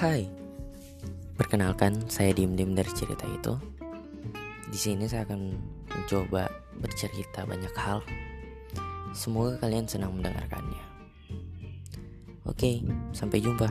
Hai, perkenalkan saya Dim Dim dari cerita itu. Di sini saya akan mencoba bercerita banyak hal. Semoga kalian senang mendengarkannya. Oke, sampai jumpa.